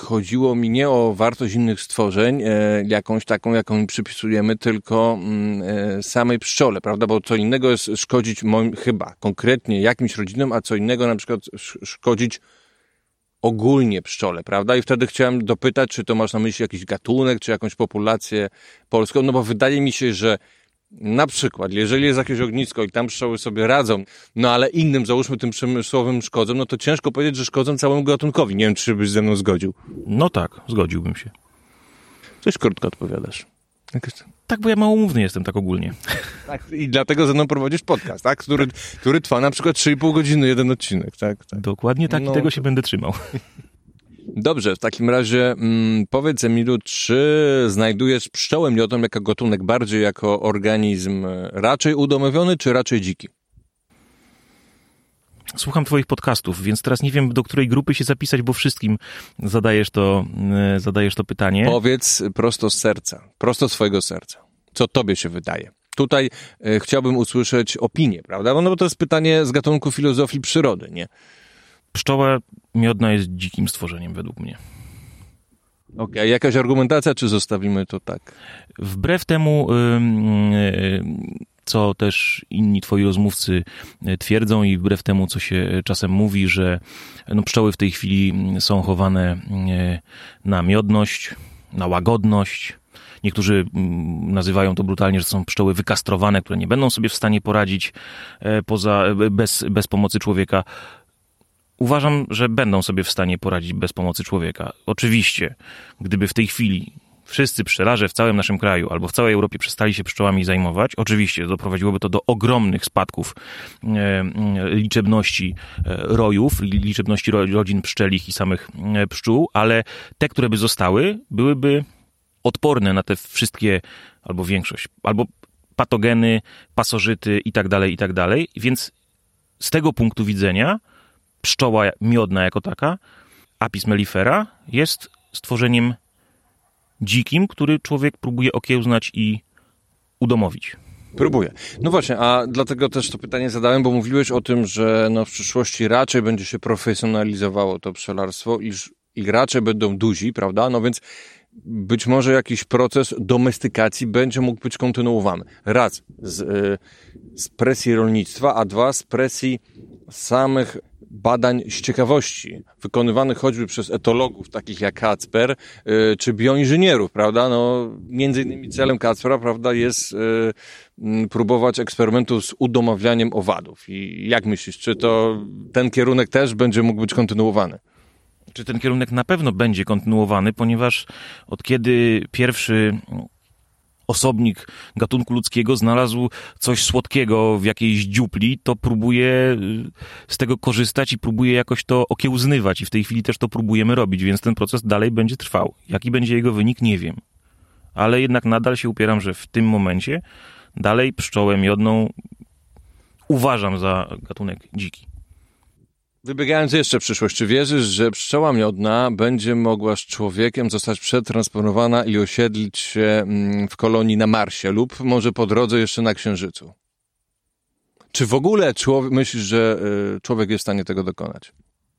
chodziło mi nie o wartość innych stworzeń, e, jakąś taką, jaką mi przypisujemy, tylko mm, e, samej pszczole, prawda? Bo co innego jest szkodzić moim, chyba konkretnie jakimś rodzinom, a co innego na przykład szkodzić ogólnie pszczole, prawda? I wtedy chciałem dopytać, czy to masz na myśli jakiś gatunek, czy jakąś populację polską, no bo wydaje mi się, że na przykład, jeżeli jest jakieś ognisko i tam pszczoły sobie radzą, no ale innym, załóżmy tym przemysłowym szkodzą, no to ciężko powiedzieć, że szkodzą całemu gatunkowi. Nie wiem, czy byś ze mną zgodził. No tak, zgodziłbym się. Coś krótko odpowiadasz. Jakoś... Tak, bo ja małomówny jestem tak ogólnie. Tak, i dlatego ze mną prowadzisz podcast, tak? Który, który trwa na przykład 3,5 godziny jeden odcinek, tak? tak. Dokładnie tak no, i tego się będę trzymał. Dobrze, w takim razie mm, powiedz Emilu, czy znajdujesz pszczołę miodem jako gatunek bardziej jako organizm e, raczej udomowiony, czy raczej dziki? Słucham twoich podcastów, więc teraz nie wiem, do której grupy się zapisać, bo wszystkim zadajesz to, e, zadajesz to pytanie. Powiedz prosto z serca, prosto z swojego serca. Co tobie się wydaje? Tutaj e, chciałbym usłyszeć opinię, prawda? No bo to jest pytanie z gatunku filozofii przyrody, nie? Pszczoła miodna jest dzikim stworzeniem według mnie. Okej, okay, jakaś argumentacja, czy zostawimy to tak? Wbrew temu, co też inni twoi rozmówcy y, twierdzą i wbrew temu, co się czasem mówi, że no, pszczoły w tej chwili są chowane y, na miodność, na łagodność, Niektórzy mm, nazywają to brutalnie, że są pszczoły wykastrowane, które nie będą sobie w stanie poradzić e, poza, bez, bez pomocy człowieka. Uważam, że będą sobie w stanie poradzić bez pomocy człowieka. Oczywiście, gdyby w tej chwili wszyscy pszczelarze w całym naszym kraju albo w całej Europie przestali się pszczołami zajmować, oczywiście doprowadziłoby to do ogromnych spadków e, liczebności e, rojów, liczebności rodzin pszczelich i samych e, pszczół, ale te, które by zostały, byłyby odporne na te wszystkie, albo większość, albo patogeny, pasożyty i tak dalej, i tak dalej. Więc z tego punktu widzenia pszczoła miodna jako taka, Apis mellifera, jest stworzeniem dzikim, który człowiek próbuje okiełznać i udomowić. Próbuję. No właśnie, a dlatego też to pytanie zadałem, bo mówiłeś o tym, że no w przyszłości raczej będzie się profesjonalizowało to pszczelarstwo, iż i raczej będą duzi, prawda? No więc być może jakiś proces domestykacji będzie mógł być kontynuowany. Raz z, y, z presji rolnictwa, a dwa z presji samych badań z ciekawości, wykonywanych choćby przez etologów, takich jak Kacper, y, czy bioinżynierów, prawda? No, między innymi celem Kacpera, prawda, jest y, próbować eksperymentów z udomawianiem owadów. I jak myślisz, czy to ten kierunek też będzie mógł być kontynuowany? Czy ten kierunek na pewno będzie kontynuowany, ponieważ od kiedy pierwszy osobnik gatunku ludzkiego znalazł coś słodkiego w jakiejś dziupli, to próbuje y, z tego korzystać i próbuje jakoś to okiełznywać. I w tej chwili też to próbujemy robić, więc ten proces dalej będzie trwał. Jaki będzie jego wynik, nie wiem. Ale jednak nadal się upieram, że w tym momencie dalej pszczołę miodną uważam za gatunek dziki. Wybiegając jeszcze w przyszłość, czy wierzysz, że pszczoła miodna będzie mogła z człowiekiem zostać przetransponowana i osiedlić się mm, w kolonii na Marsie lub może po drodze jeszcze na Księżycu? Czy w ogóle człowiek, myślisz, że y, człowiek jest w stanie tego dokonać?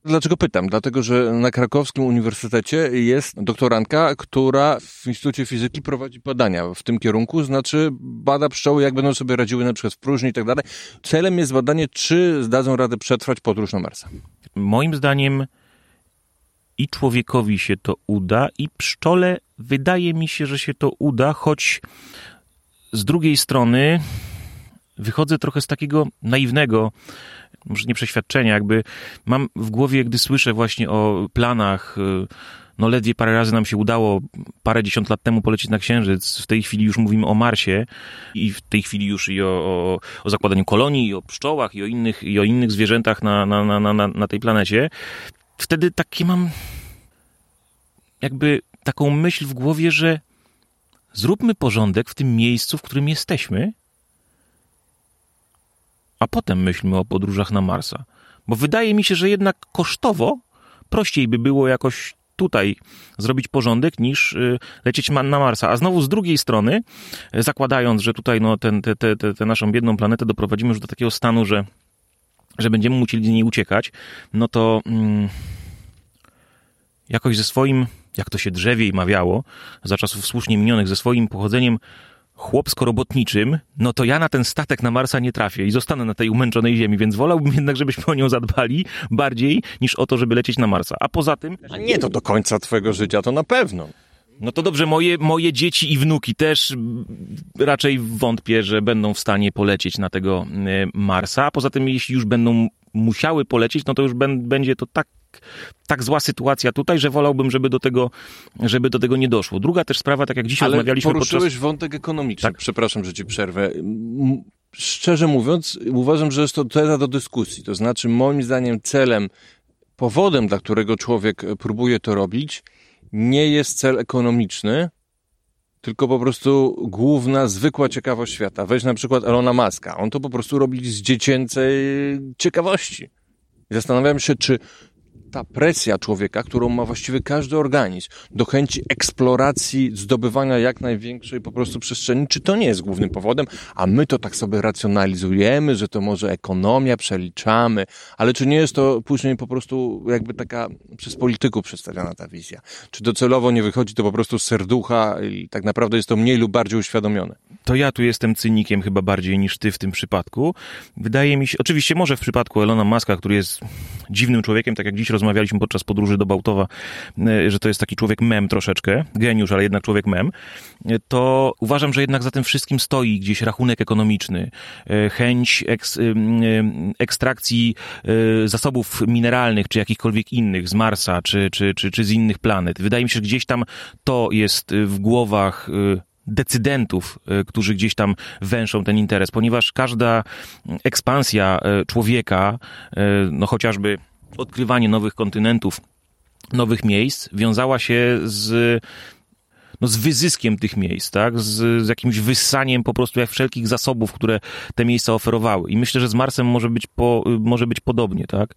Dlaczego pytam? Dlatego, że na krakowskim uniwersytecie jest doktorantka, która w Instytucie Fizyki prowadzi badania w tym kierunku, znaczy bada pszczoły, jak będą sobie radziły na przykład w próżni i tak dalej. Celem jest badanie, czy zdadzą radę przetrwać podróż na Marsa. Moim zdaniem i człowiekowi się to uda, i pszczole wydaje mi się, że się to uda, choć z drugiej strony wychodzę trochę z takiego naiwnego może nie przeświadczenia, jakby mam w głowie, gdy słyszę właśnie o planach, y, no ledwie parę razy nam się udało parę dziesiąt lat temu polecieć na Księżyc. W tej chwili już mówimy o Marsie i w tej chwili już i o, o, o zakładaniu kolonii, i o pszczołach, i o innych, i o innych zwierzętach na, na, na, na, na tej planecie. Wtedy takie mam jakby taką myśl w głowie, że zróbmy porządek w tym miejscu, w którym jesteśmy a potem myślmy o podróżach na Marsa. Bo wydaje mi się, że jednak kosztowo prościej by było jakoś tutaj zrobić porządek niż y, lecieć na Marsa. A znowu z drugiej strony, y, zakładając, że tutaj no, tę te, te, te, te naszą biedną planetę doprowadzimy już do takiego stanu, że, że będziemy musieli z niej uciekać, no to mm, jakoś ze swoim, jak to się drzewiej mawiało, za czasów słusznie minionych, ze swoim pochodzeniem chłopsko-robotniczym, no to ja na ten statek na Marsa nie trafię i zostanę na tej umęczonej ziemi, więc wolałbym jednak, żebyśmy o nią zadbali bardziej niż o to, żeby lecieć na Marsa. A poza tym... A nie to do końca twojego życia, to na pewno. No to dobrze, moje, moje dzieci i wnuki też raczej wątpię, że będą w stanie polecieć na tego e, Marsa. A poza tym, jeśli już będą musiały polecieć, no to już będzie to tak tak zła sytuacja tutaj, że wolałbym, żeby do tego, żeby do tego nie doszło. Druga też sprawa, tak jak dzisiaj Ale rozmawialiśmy poruszyłeś podczas... wątek ekonomiczny. Tak. Przepraszam, że ci przerwę. Szczerze mówiąc, uważam, że jest to teza do dyskusji. To znaczy, moim zdaniem celem, powodem, dla którego człowiek próbuje to robić, nie jest cel ekonomiczny, tylko po prostu główna, zwykła ciekawość świata. Weź na przykład Elona Muska. On to po prostu robi z dziecięcej ciekawości. Zastanawiam się, czy ta presja człowieka, którą ma właściwie każdy organizm, do chęci eksploracji, zdobywania jak największej po prostu przestrzeni, czy to nie jest głównym powodem, a my to tak sobie racjonalizujemy, że to może ekonomia, przeliczamy, ale czy nie jest to później po prostu jakby taka przez polityków przedstawiona ta wizja? Czy docelowo nie wychodzi to po prostu z serducha i tak naprawdę jest to mniej lub bardziej uświadomione? To ja tu jestem cynikiem chyba bardziej niż ty w tym przypadku. Wydaje mi się, oczywiście może w przypadku Elona Muska, który jest dziwnym człowiekiem, tak jak dziś rozmawialiśmy podczas podróży do Bałtowa, e, że to jest taki człowiek mem troszeczkę, geniusz, ale jednak człowiek mem, e, to uważam, że jednak za tym wszystkim stoi gdzieś rachunek ekonomiczny, e, chęć eks, ekstrakcji zasobów mineralnych, czy jakichkolwiek innych z Marsa, czy, czy, czy, czy z innych planet. Wydaje mi się, że gdzieś tam to jest w głowach decydentów, którzy gdzieś tam węszą ten interes, ponieważ każda ekspansja człowieka, no chociażby odkrywanie nowych kontynentów, nowych miejsc, wiązała się z no, z wyzyskiem tych miejsc, tak? Z, z jakimś wyssaniem po prostu jak wszelkich zasobów, które te miejsca oferowały. I myślę, że z Marsem może być, po, może być podobnie, tak?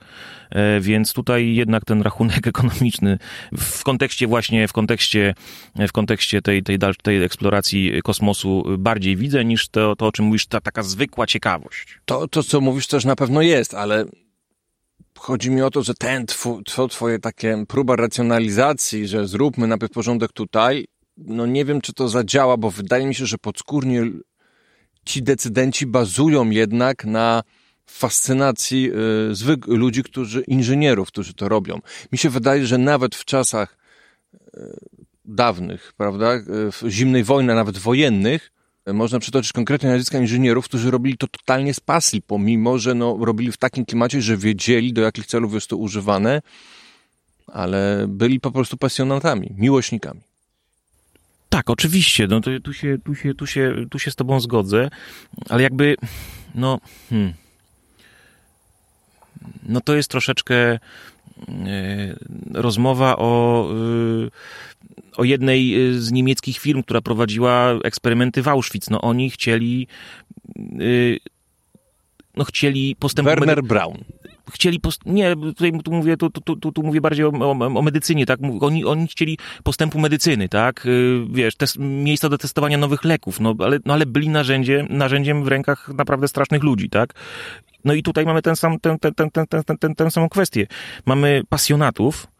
E, więc tutaj jednak ten rachunek [LAUGHS] ekonomiczny w kontekście właśnie, w kontekście, w kontekście tej, tej, tej eksploracji kosmosu bardziej widzę niż to, to o czym mówisz, ta taka zwykła ciekawość. To, to, co mówisz też na pewno jest, ale chodzi mi o to, że ten, to twoje takie próba racjonalizacji, że zróbmy najpierw porządek tutaj, no nie wiem, czy to zadziała, bo wydaje mi się, że podskórnie ci decydenci bazują jednak na fascynacji y, ludzi, którzy, inżynierów, którzy to robią. Mi się wydaje, że nawet w czasach y, dawnych, prawda, y, w zimnej wojny, nawet wojennych, można przytoczyć konkretne nazwiska inżynierów, którzy robili to totalnie z pasji, pomimo, że no, robili w takim klimacie, że wiedzieli, do jakich celów jest to używane, ale byli po prostu pasjonatami, miłośnikami. Tak, oczywiście, no to tu się, tu się, tu się, tu się z tobą zgodzę, ale jakby, no, hmm, no to jest troszeczkę e, rozmowa o, e, o jednej z niemieckich firm, która prowadziła eksperymenty w Auschwitz. No oni chcieli e, no chcieli postępować. Werner Braun chcieli, post- nie, tutaj tu mówię, tu, tu, tu, tu mówię bardziej o, o, o, medycynie, tak, oni, oni chcieli postępu medycyny, tak, y, wiesz, test, miejsca do testowania nowych leków, no ale, no, ale byli narzędzie, narzędziem w rękach naprawdę strasznych ludzi, tak. No i tutaj mamy ten sam, ten, ten, ten, ten, ten, ten, ten samą kwestię. Mamy pasjonatów, y,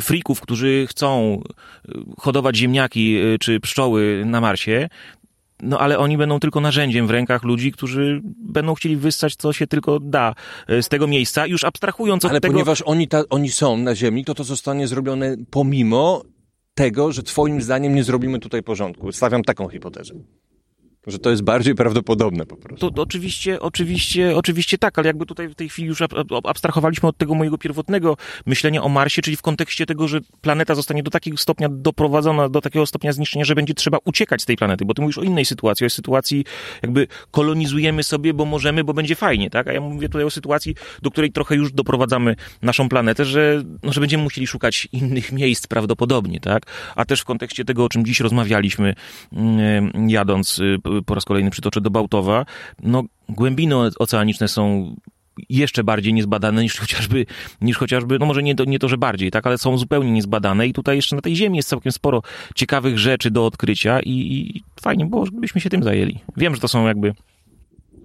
frików, którzy chcą y, hodować ziemniaki czy pszczoły na Marsie, no ale oni będą tylko narzędziem w rękach ludzi, którzy będą chcieli wyssać, co się tylko da e, z tego miejsca, już abstrahując od ale tego... Ale ponieważ oni, ta, oni są na ziemi, to to zostanie zrobione pomimo tego, że twoim zdaniem nie zrobimy tutaj porządku. Stawiam taką hipotezę. Że to jest bardziej prawdopodobne po prostu. To, to, oczywiście, oczywiście, oczywiście tak, ale jakby tutaj w tej chwili już abstrahowaliśmy od tego mojego pierwotnego myślenia o Marsie, czyli w kontekście tego, że planeta zostanie do takiego stopnia doprowadzona, do takiego stopnia zniszczenia, że będzie trzeba uciekać z tej planety, bo ty mówisz o innej sytuacji, o sytuacji jakby kolonizujemy sobie, bo możemy, bo będzie fajnie, tak? A ja mówię tutaj o sytuacji, do której trochę już doprowadzamy naszą planetę, że, no, że będziemy musieli szukać innych [LAUGHS] miejsc prawdopodobnie, tak? A też w kontekście tego, o czym dziś rozmawialiśmy, mm, jadąc y, po raz kolejny przytoczę do Bałtowa, no głębiny oceaniczne są jeszcze bardziej niezbadane niż chociażby, niż chociażby, no może nie to, nie to, że bardziej, tak, ale są zupełnie niezbadane i tutaj jeszcze na tej ziemi jest całkiem sporo ciekawych rzeczy do odkrycia i, i fajnie było, żebyśmy się tym zajęli. Wiem, że to są jakby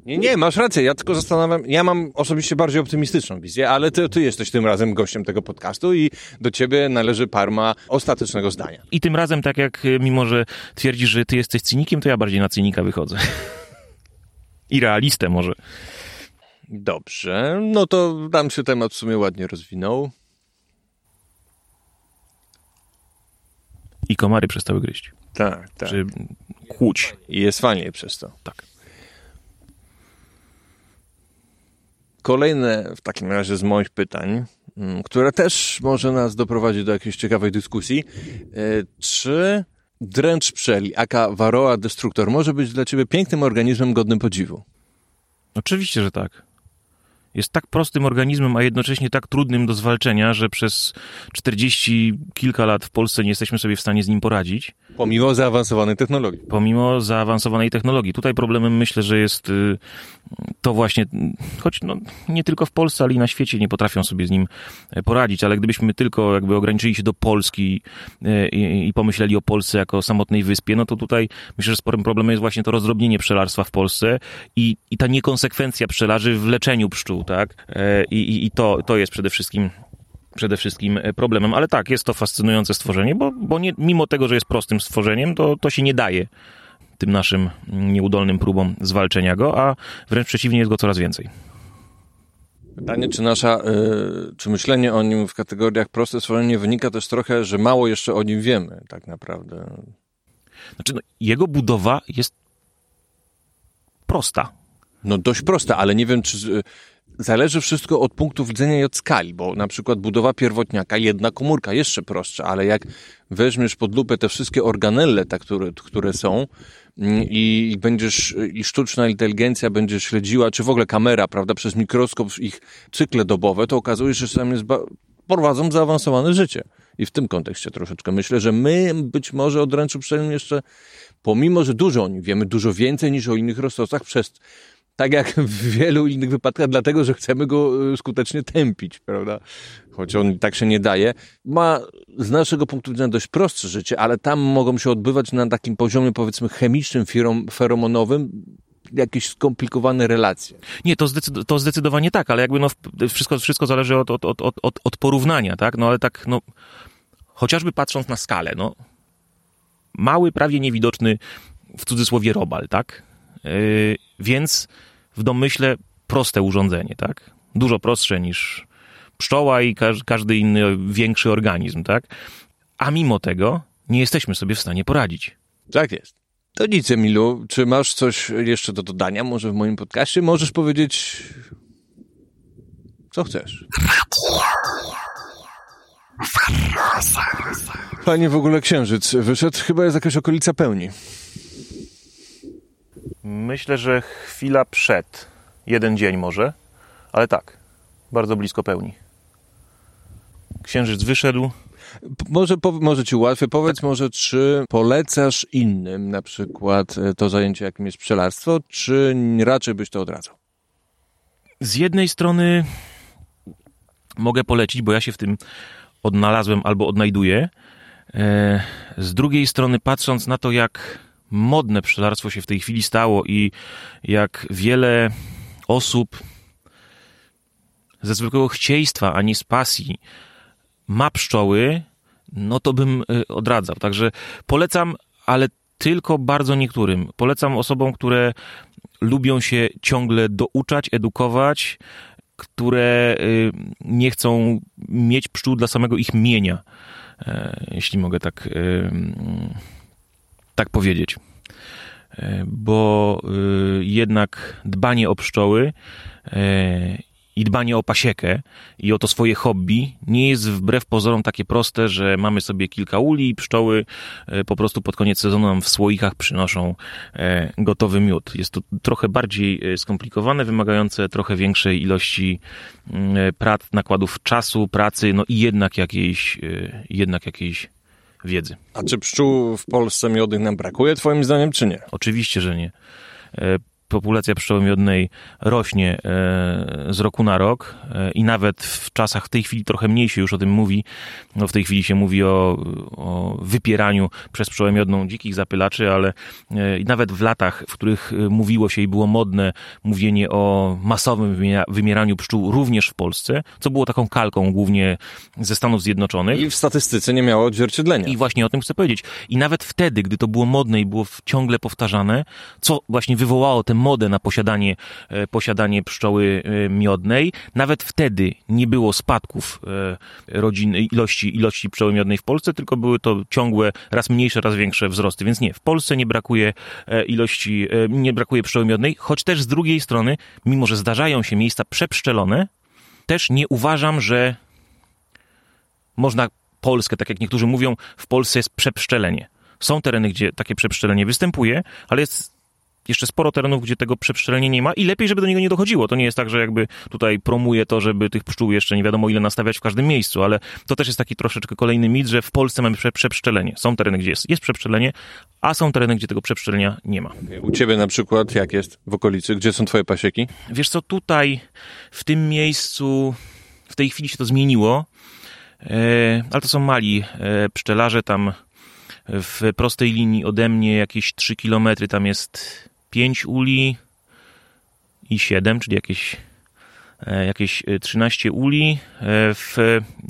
nie, nie, masz rację. Ja tylko zastanawiam, ja mam osobiście bardziej optymistyczną wizję, ale ty, ty jesteś tym razem gościem tego podcastu i do ciebie należy parma ostatecznego zdania. I tym razem, tak jak y, mimo, że twierdzisz, że ty jesteś cynikiem, to ja bardziej na cynika wychodzę. [LAUGHS] I realistę może. Dobrze, no to tam się temat w sumie ładnie rozwinął. I komary przestały gryźć. Tak, tak. Czy kłuć. I jest fajnie przez to. Tak. Kolejne w takim razie z moich pytań, mm, które też może nas doprowadzić do jakiejś ciekawej dyskusji. E, czy dręcz pszczeli, aka Varroa destruktor, może być dla ciebie pięknym organizmem godnym podziwu? Oczywiście, że tak jest tak prostym organizmem, a jednocześnie tak trudnym do zwalczenia, że przez 40 kilka lat w Polsce nie jesteśmy sobie w stanie z nim poradzić. Pomimo zaawansowanej technologii. Pomimo zaawansowanej technologii. Tutaj problemem myślę, że jest y, to właśnie, choć no, nie tylko w Polsce, ale i na świecie nie potrafią sobie z nim e, poradzić, ale gdybyśmy tylko jakby ograniczyli się do Polski e, i, i pomyśleli o Polsce jako samotnej wyspie, no to tutaj myślę, że sporym problemem jest właśnie to rozdrobnienie pszczelarstwa w Polsce i, i ta niekonsekwencja pszczelarzy w leczeniu pszczół, tak? E, I, i, to, to jest przede wszystkim przede wszystkim problemem. Ale tak, jest to fascynujące stworzenie, bo, bo nie, mimo tego, że jest prostym stworzeniem, to, to się nie daje tym naszym nieudolnym próbom zwalczenia go, a wręcz przeciwnie jest go coraz więcej. Pytanie, czy nasza, y, czy myślenie o nim w kategoriach proste stworzenie wynika też trochę, że mało jeszcze o nim wiemy, tak naprawdę. Znaczy, no, jego budowa jest prosta. No dość prosta, ale nie wiem, czy zależy wszystko od punktu widzenia i od skali, bo na przykład budowa pierwotniaka, jedna komórka, jeszcze prostsza, ale jak weźmiesz pod lupę te wszystkie organelle, te, które, które są mm, i, będziesz, i sztuczna inteligencja będzie śledziła, czy w ogóle kamera, prawda, przez mikroskop ich cykle dobowe, to okazuje się, że tam jest prowadzą zaawansowane życie. I w tym kontekście troszeczkę myślę, że my być może od ręczu przynajmniej jeszcze, pomimo, że dużo o nim wiemy, dużo więcej niż o innych roztocach, przez tak jak w wielu innych wypadkach, dlatego, że chcemy go y, skutecznie tępić, prawda? Choć on tak się nie daje. Ma z naszego punktu widzenia dość prostsze życie, ale tam mogą się odbywać na takim poziomie, powiedzmy, chemicznym, feromonowym, jakieś skomplikowane relacje. Nie, to, zdecyd to zdecydowanie tak, ale jakby no, wszystko, wszystko zależy od, od, od, od, od porównania, tak? No ale tak, no, chociażby patrząc na skalę, no, mały, prawie niewidoczny, w cudzysłowie robal, tak? Yy, więc w domyśle proste urządzenie, tak? Dużo prostsze niż pszczoła i każdy inny większy organizm, tak? A mimo tego nie jesteśmy sobie w stanie poradzić. Tak jest. To nic, Emilu. Czy masz coś jeszcze do dodania może w moim podcaście? Możesz powiedzieć, co chcesz. Panie w ogóle księżyc wyszedł, chyba jest jakaś okolica pełni. Myślę, że chwila przed. Jeden dzień może, ale tak, bardzo blisko pełni. Księżyc wyszedł. Może, po, może ci ułatwię. Powiedz może, czy polecasz innym na przykład e, to zajęcie, jakim jest pszczelarstwo, czy raczej byś to odradzał? Z jednej strony mogę polecić, bo ja się w tym odnalazłem albo odnajduję. E, z drugiej strony, patrząc na to, jak modne pszczelarstwo się w tej chwili stało i jak wiele osób ze zwykłego chcieństwa, a nie z pasji ma pszczoły, no to bym y, odradzał. Także polecam, ale tylko bardzo niektórym. Polecam osobom, które lubią się ciągle douczać, edukować, które y, nie chcą mieć pszczół dla samego ich mienia, e, jeśli mogę tak y, tak powiedzieć. E, bo y, jednak dbanie o pszczoły e, i dbanie o pasiekę i o to swoje hobby nie jest wbrew pozorom takie proste, że mamy sobie kilka uli i pszczoły e, po prostu pod koniec sezonu nam w słoikach przynoszą gotowy miód. Jest to trochę bardziej skomplikowane, wymagające trochę większej ilości mm, prac, nakładów czasu, pracy, no i jednak jakiejś, jednak jakiejś wiedzy. A czy pszczół w Polsce miodnych nam brakuje, twoim zdaniem, czy nie? Oczywiście, że nie. Populacja pszczoły miodnej rośnie e, z roku na rok e, i nawet w czasach w tej chwili trochę mniej się już o tym mówi. No w tej chwili się mówi o, o wypieraniu przez pszczołę miodną dzikich zapylaczy, ale e, nawet w latach, w których mówiło się i było modne mówienie o masowym wymieraniu pszczół również w Polsce, co było taką kalką głównie ze Stanów Zjednoczonych. I w statystyce nie miało odzwierciedlenia. I właśnie o tym chcę powiedzieć. I nawet wtedy, gdy to było modne i było ciągle powtarzane, co właśnie wywołało ten modę na posiadanie, e, posiadanie pszczoły e, miodnej. Nawet wtedy nie było spadków e, rodziny, ilości, ilości pszczoły miodnej w Polsce, tylko były to ciągłe, raz mniejsze, raz większe wzrosty. Więc nie, w Polsce nie brakuje ilości, nie brakuje pszczoły miodnej, choć też z drugiej strony, mimo że zdarzają się miejsca przepszczelone, też nie uważam, że można Polskę, tak jak niektórzy mówią, w Polsce jest przepszczelenie. Są tereny, gdzie takie przepszczelenie występuje, ale jest jeszcze sporo terenów, gdzie tego przepszczelenia nie ma i lepiej, żeby do niego nie dochodziło. To nie jest tak, że jakby tutaj promuje to, żeby tych pszczół jeszcze nie wiadomo ile nastawiać w każdym miejscu, ale to też jest taki troszeczkę kolejny mit, że w Polsce mamy przepszczelenie. Są tereny, gdzie jest, jest przepszczelenie, a są tereny, gdzie tego przepszczelenia nie ma. U ciebie na przykład jak jest w okolicy? Gdzie są twoje pasieki? Wiesz co, tutaj, w tym miejscu, w tej chwili się to zmieniło, e, ale to są mali e, pszczelarze, tam w prostej linii ode mnie jakieś 3 kilometry, tam jest 5 uli i 7, czyli jakieś, e, jakieś 13 e, uli. E, w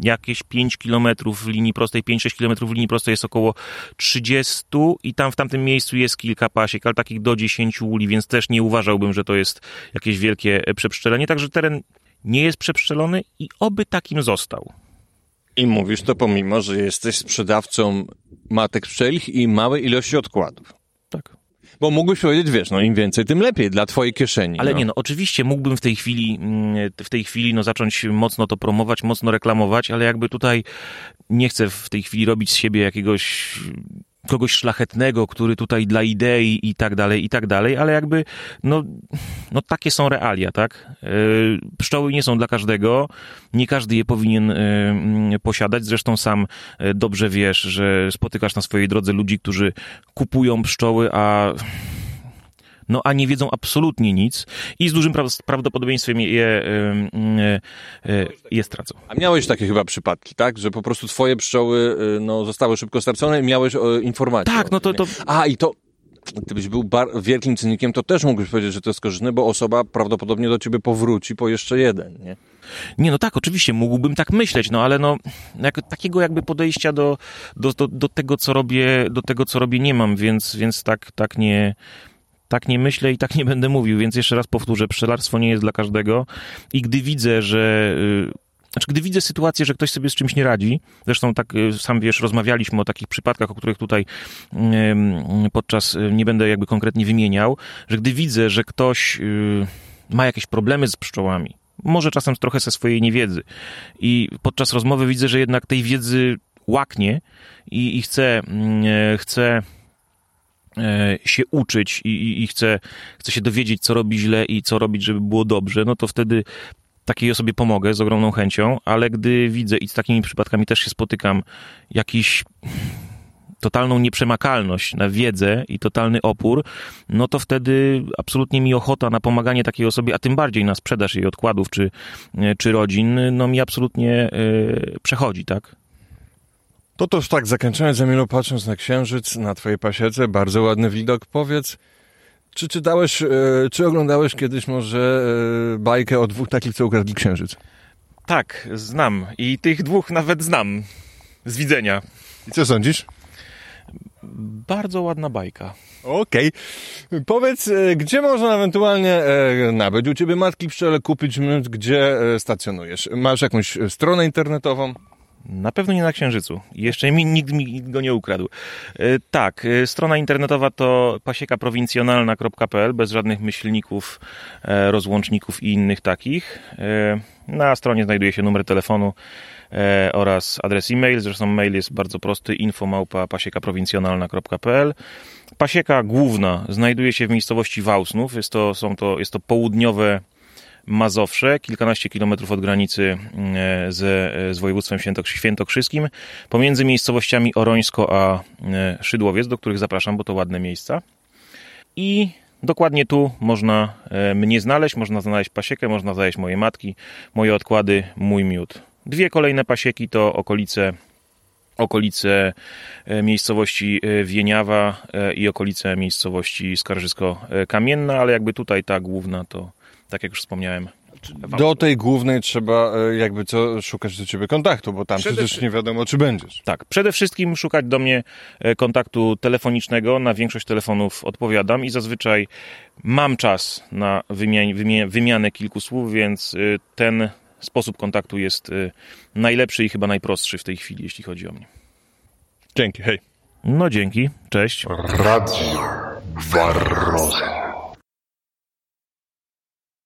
jakieś 5 km w linii prostej, 5-6 km w linii prostej jest około 30 i tam w tamtym miejscu jest kilka pasiek, ale takich do 10 uli, więc też nie uważałbym, że to jest jakieś wielkie przepszczelenie. Także teren nie jest przepszczelony i oby takim został. I mówisz to pomimo, że jesteś sprzedawcą matek pszczelich i małej ilości odkładów. Tak. Bo mógłbyś powiedzieć, wiesz, no im więcej, tym lepiej dla twojej kieszeni. Ale no. nie, no oczywiście mógłbym w tej chwili, mm, w tej chwili no, zacząć mocno to promować, mocno reklamować, ale jakby tutaj nie chcę w tej chwili robić z siebie jakiegoś kogoś szlachetnego, który tutaj dla idei i tak dalej, i tak dalej, ale jakby, no, no takie są realia, tak? Yy, Pszczoły nie są dla każdego, nie każdy je powinien yy, posiadać, zresztą sam yy, dobrze wiesz, że spotykasz na swojej drodze ludzi, którzy kupują pszczoły, a no a nie wiedzą absolutnie nic i z dużym pra- prawdopodobieństwem je, je, je, je stracą. A miałeś takie chyba przypadki, tak? Że po prostu twoje pszczoły y, no, zostały szybko stracone i miałeś o, informacje. Tak, no to, to? A, i to... Gdybyś był wielkim cynikiem, to też mógłbyś powiedzieć, że to jest korzystne, bo osoba prawdopodobnie do ciebie powróci po jeszcze jeden, nie? Nie, no tak, oczywiście mógłbym tak myśleć, no ale no jak, takiego jakby podejścia do, do, do, do tego, co robię, do tego, co robię, nie mam, więc, więc tak, tak nie, tak nie myślę i tak nie będę mówił, więc jeszcze raz powtórzę, pszczelarstwo nie jest dla każdego. I gdy widzę, że... Yy, znaczy, gdy widzę sytuację, że ktoś sobie z czymś nie radzi, zresztą tak sam wiesz, rozmawialiśmy o takich przypadkach, o których tutaj podczas, nie będę jakby konkretnie wymieniał, że gdy widzę, że ktoś ma jakieś problemy z pszczołami, może czasem trochę ze swojej niewiedzy i podczas rozmowy widzę, że jednak tej wiedzy łaknie i, i chce, yy, chce się uczyć i, i, i chce, chce się dowiedzieć, co robi źle i co robić, żeby było dobrze, no to wtedy takiej osobie pomogę z ogromną chęcią, ale gdy widzę i z takimi przypadkami też się spotykam, jakiś totalną nieprzemakalność na wiedzę i totalny opór, no to wtedy absolutnie mi ochota na pomaganie takiej osobie, a tym bardziej na sprzedaż jej odkładów czy, czy rodzin, no mi absolutnie yy, przechodzi, tak? To to już tak, zakończając, Emilu, patrząc na księżyc, na twojej pasiece, bardzo ładny widok, powiedz, czy czytałeś, e, czy oglądałeś kiedyś może e, bajkę o dwóch takich, co ukradli księżyc? Tak, znam i tych dwóch nawet znam z widzenia. I co sądzisz? Bardzo ładna bajka. Okej. Okay. Powiedz, e, gdzie można ewentualnie nabyć u ciebie matki pszczele, kupić gdzie stacjonujesz? Masz jakąś stronę internetową? Na pewno nie na Księżycu. Jeszcze mi nikt mi go nie ukradł. Tak, strona internetowa to pasiekaprowincjonalna.pl bez żadnych myślników, rozłączników i innych takich. Na stronie znajduje się numer telefonu oraz adres e-mail. Zresztą mail jest bardzo prosty infomałpa pasiekaprowincjonalna.pl. Pasieka główna znajduje się w miejscowości Wałsnów. Jest to, są to, jest to południowe Mazowsze, kilkanaście kilometrów od granicy z, z województwem świętokrzyskim, pomiędzy miejscowościami Orońsko a Szydłowiec, do których zapraszam, bo to ładne miejsca. I dokładnie tu można mnie znaleźć, można znaleźć pasiekę, można znaleźć moje matki, moje odkłady, mój miód. Dwie kolejne pasieki to okolice okolice miejscowości Wieniawa i okolice miejscowości Skarżysko-Kamienna, ale jakby tutaj ta główna to tak jak już wspomniałem. Do tej głównej trzeba jakby co szukać do ciebie kontaktu, bo tam przede przecież nie wiadomo, czy będziesz. Tak, przede wszystkim szukać do mnie kontaktu telefonicznego. Na większość telefonów odpowiadam i zazwyczaj mam czas na wymian wymianę kilku słów, więc ten sposób kontaktu jest najlepszy i chyba najprostszy w tej chwili, jeśli chodzi o mnie. Dzięki, hej. No dzięki, cześć. Radio Barroza.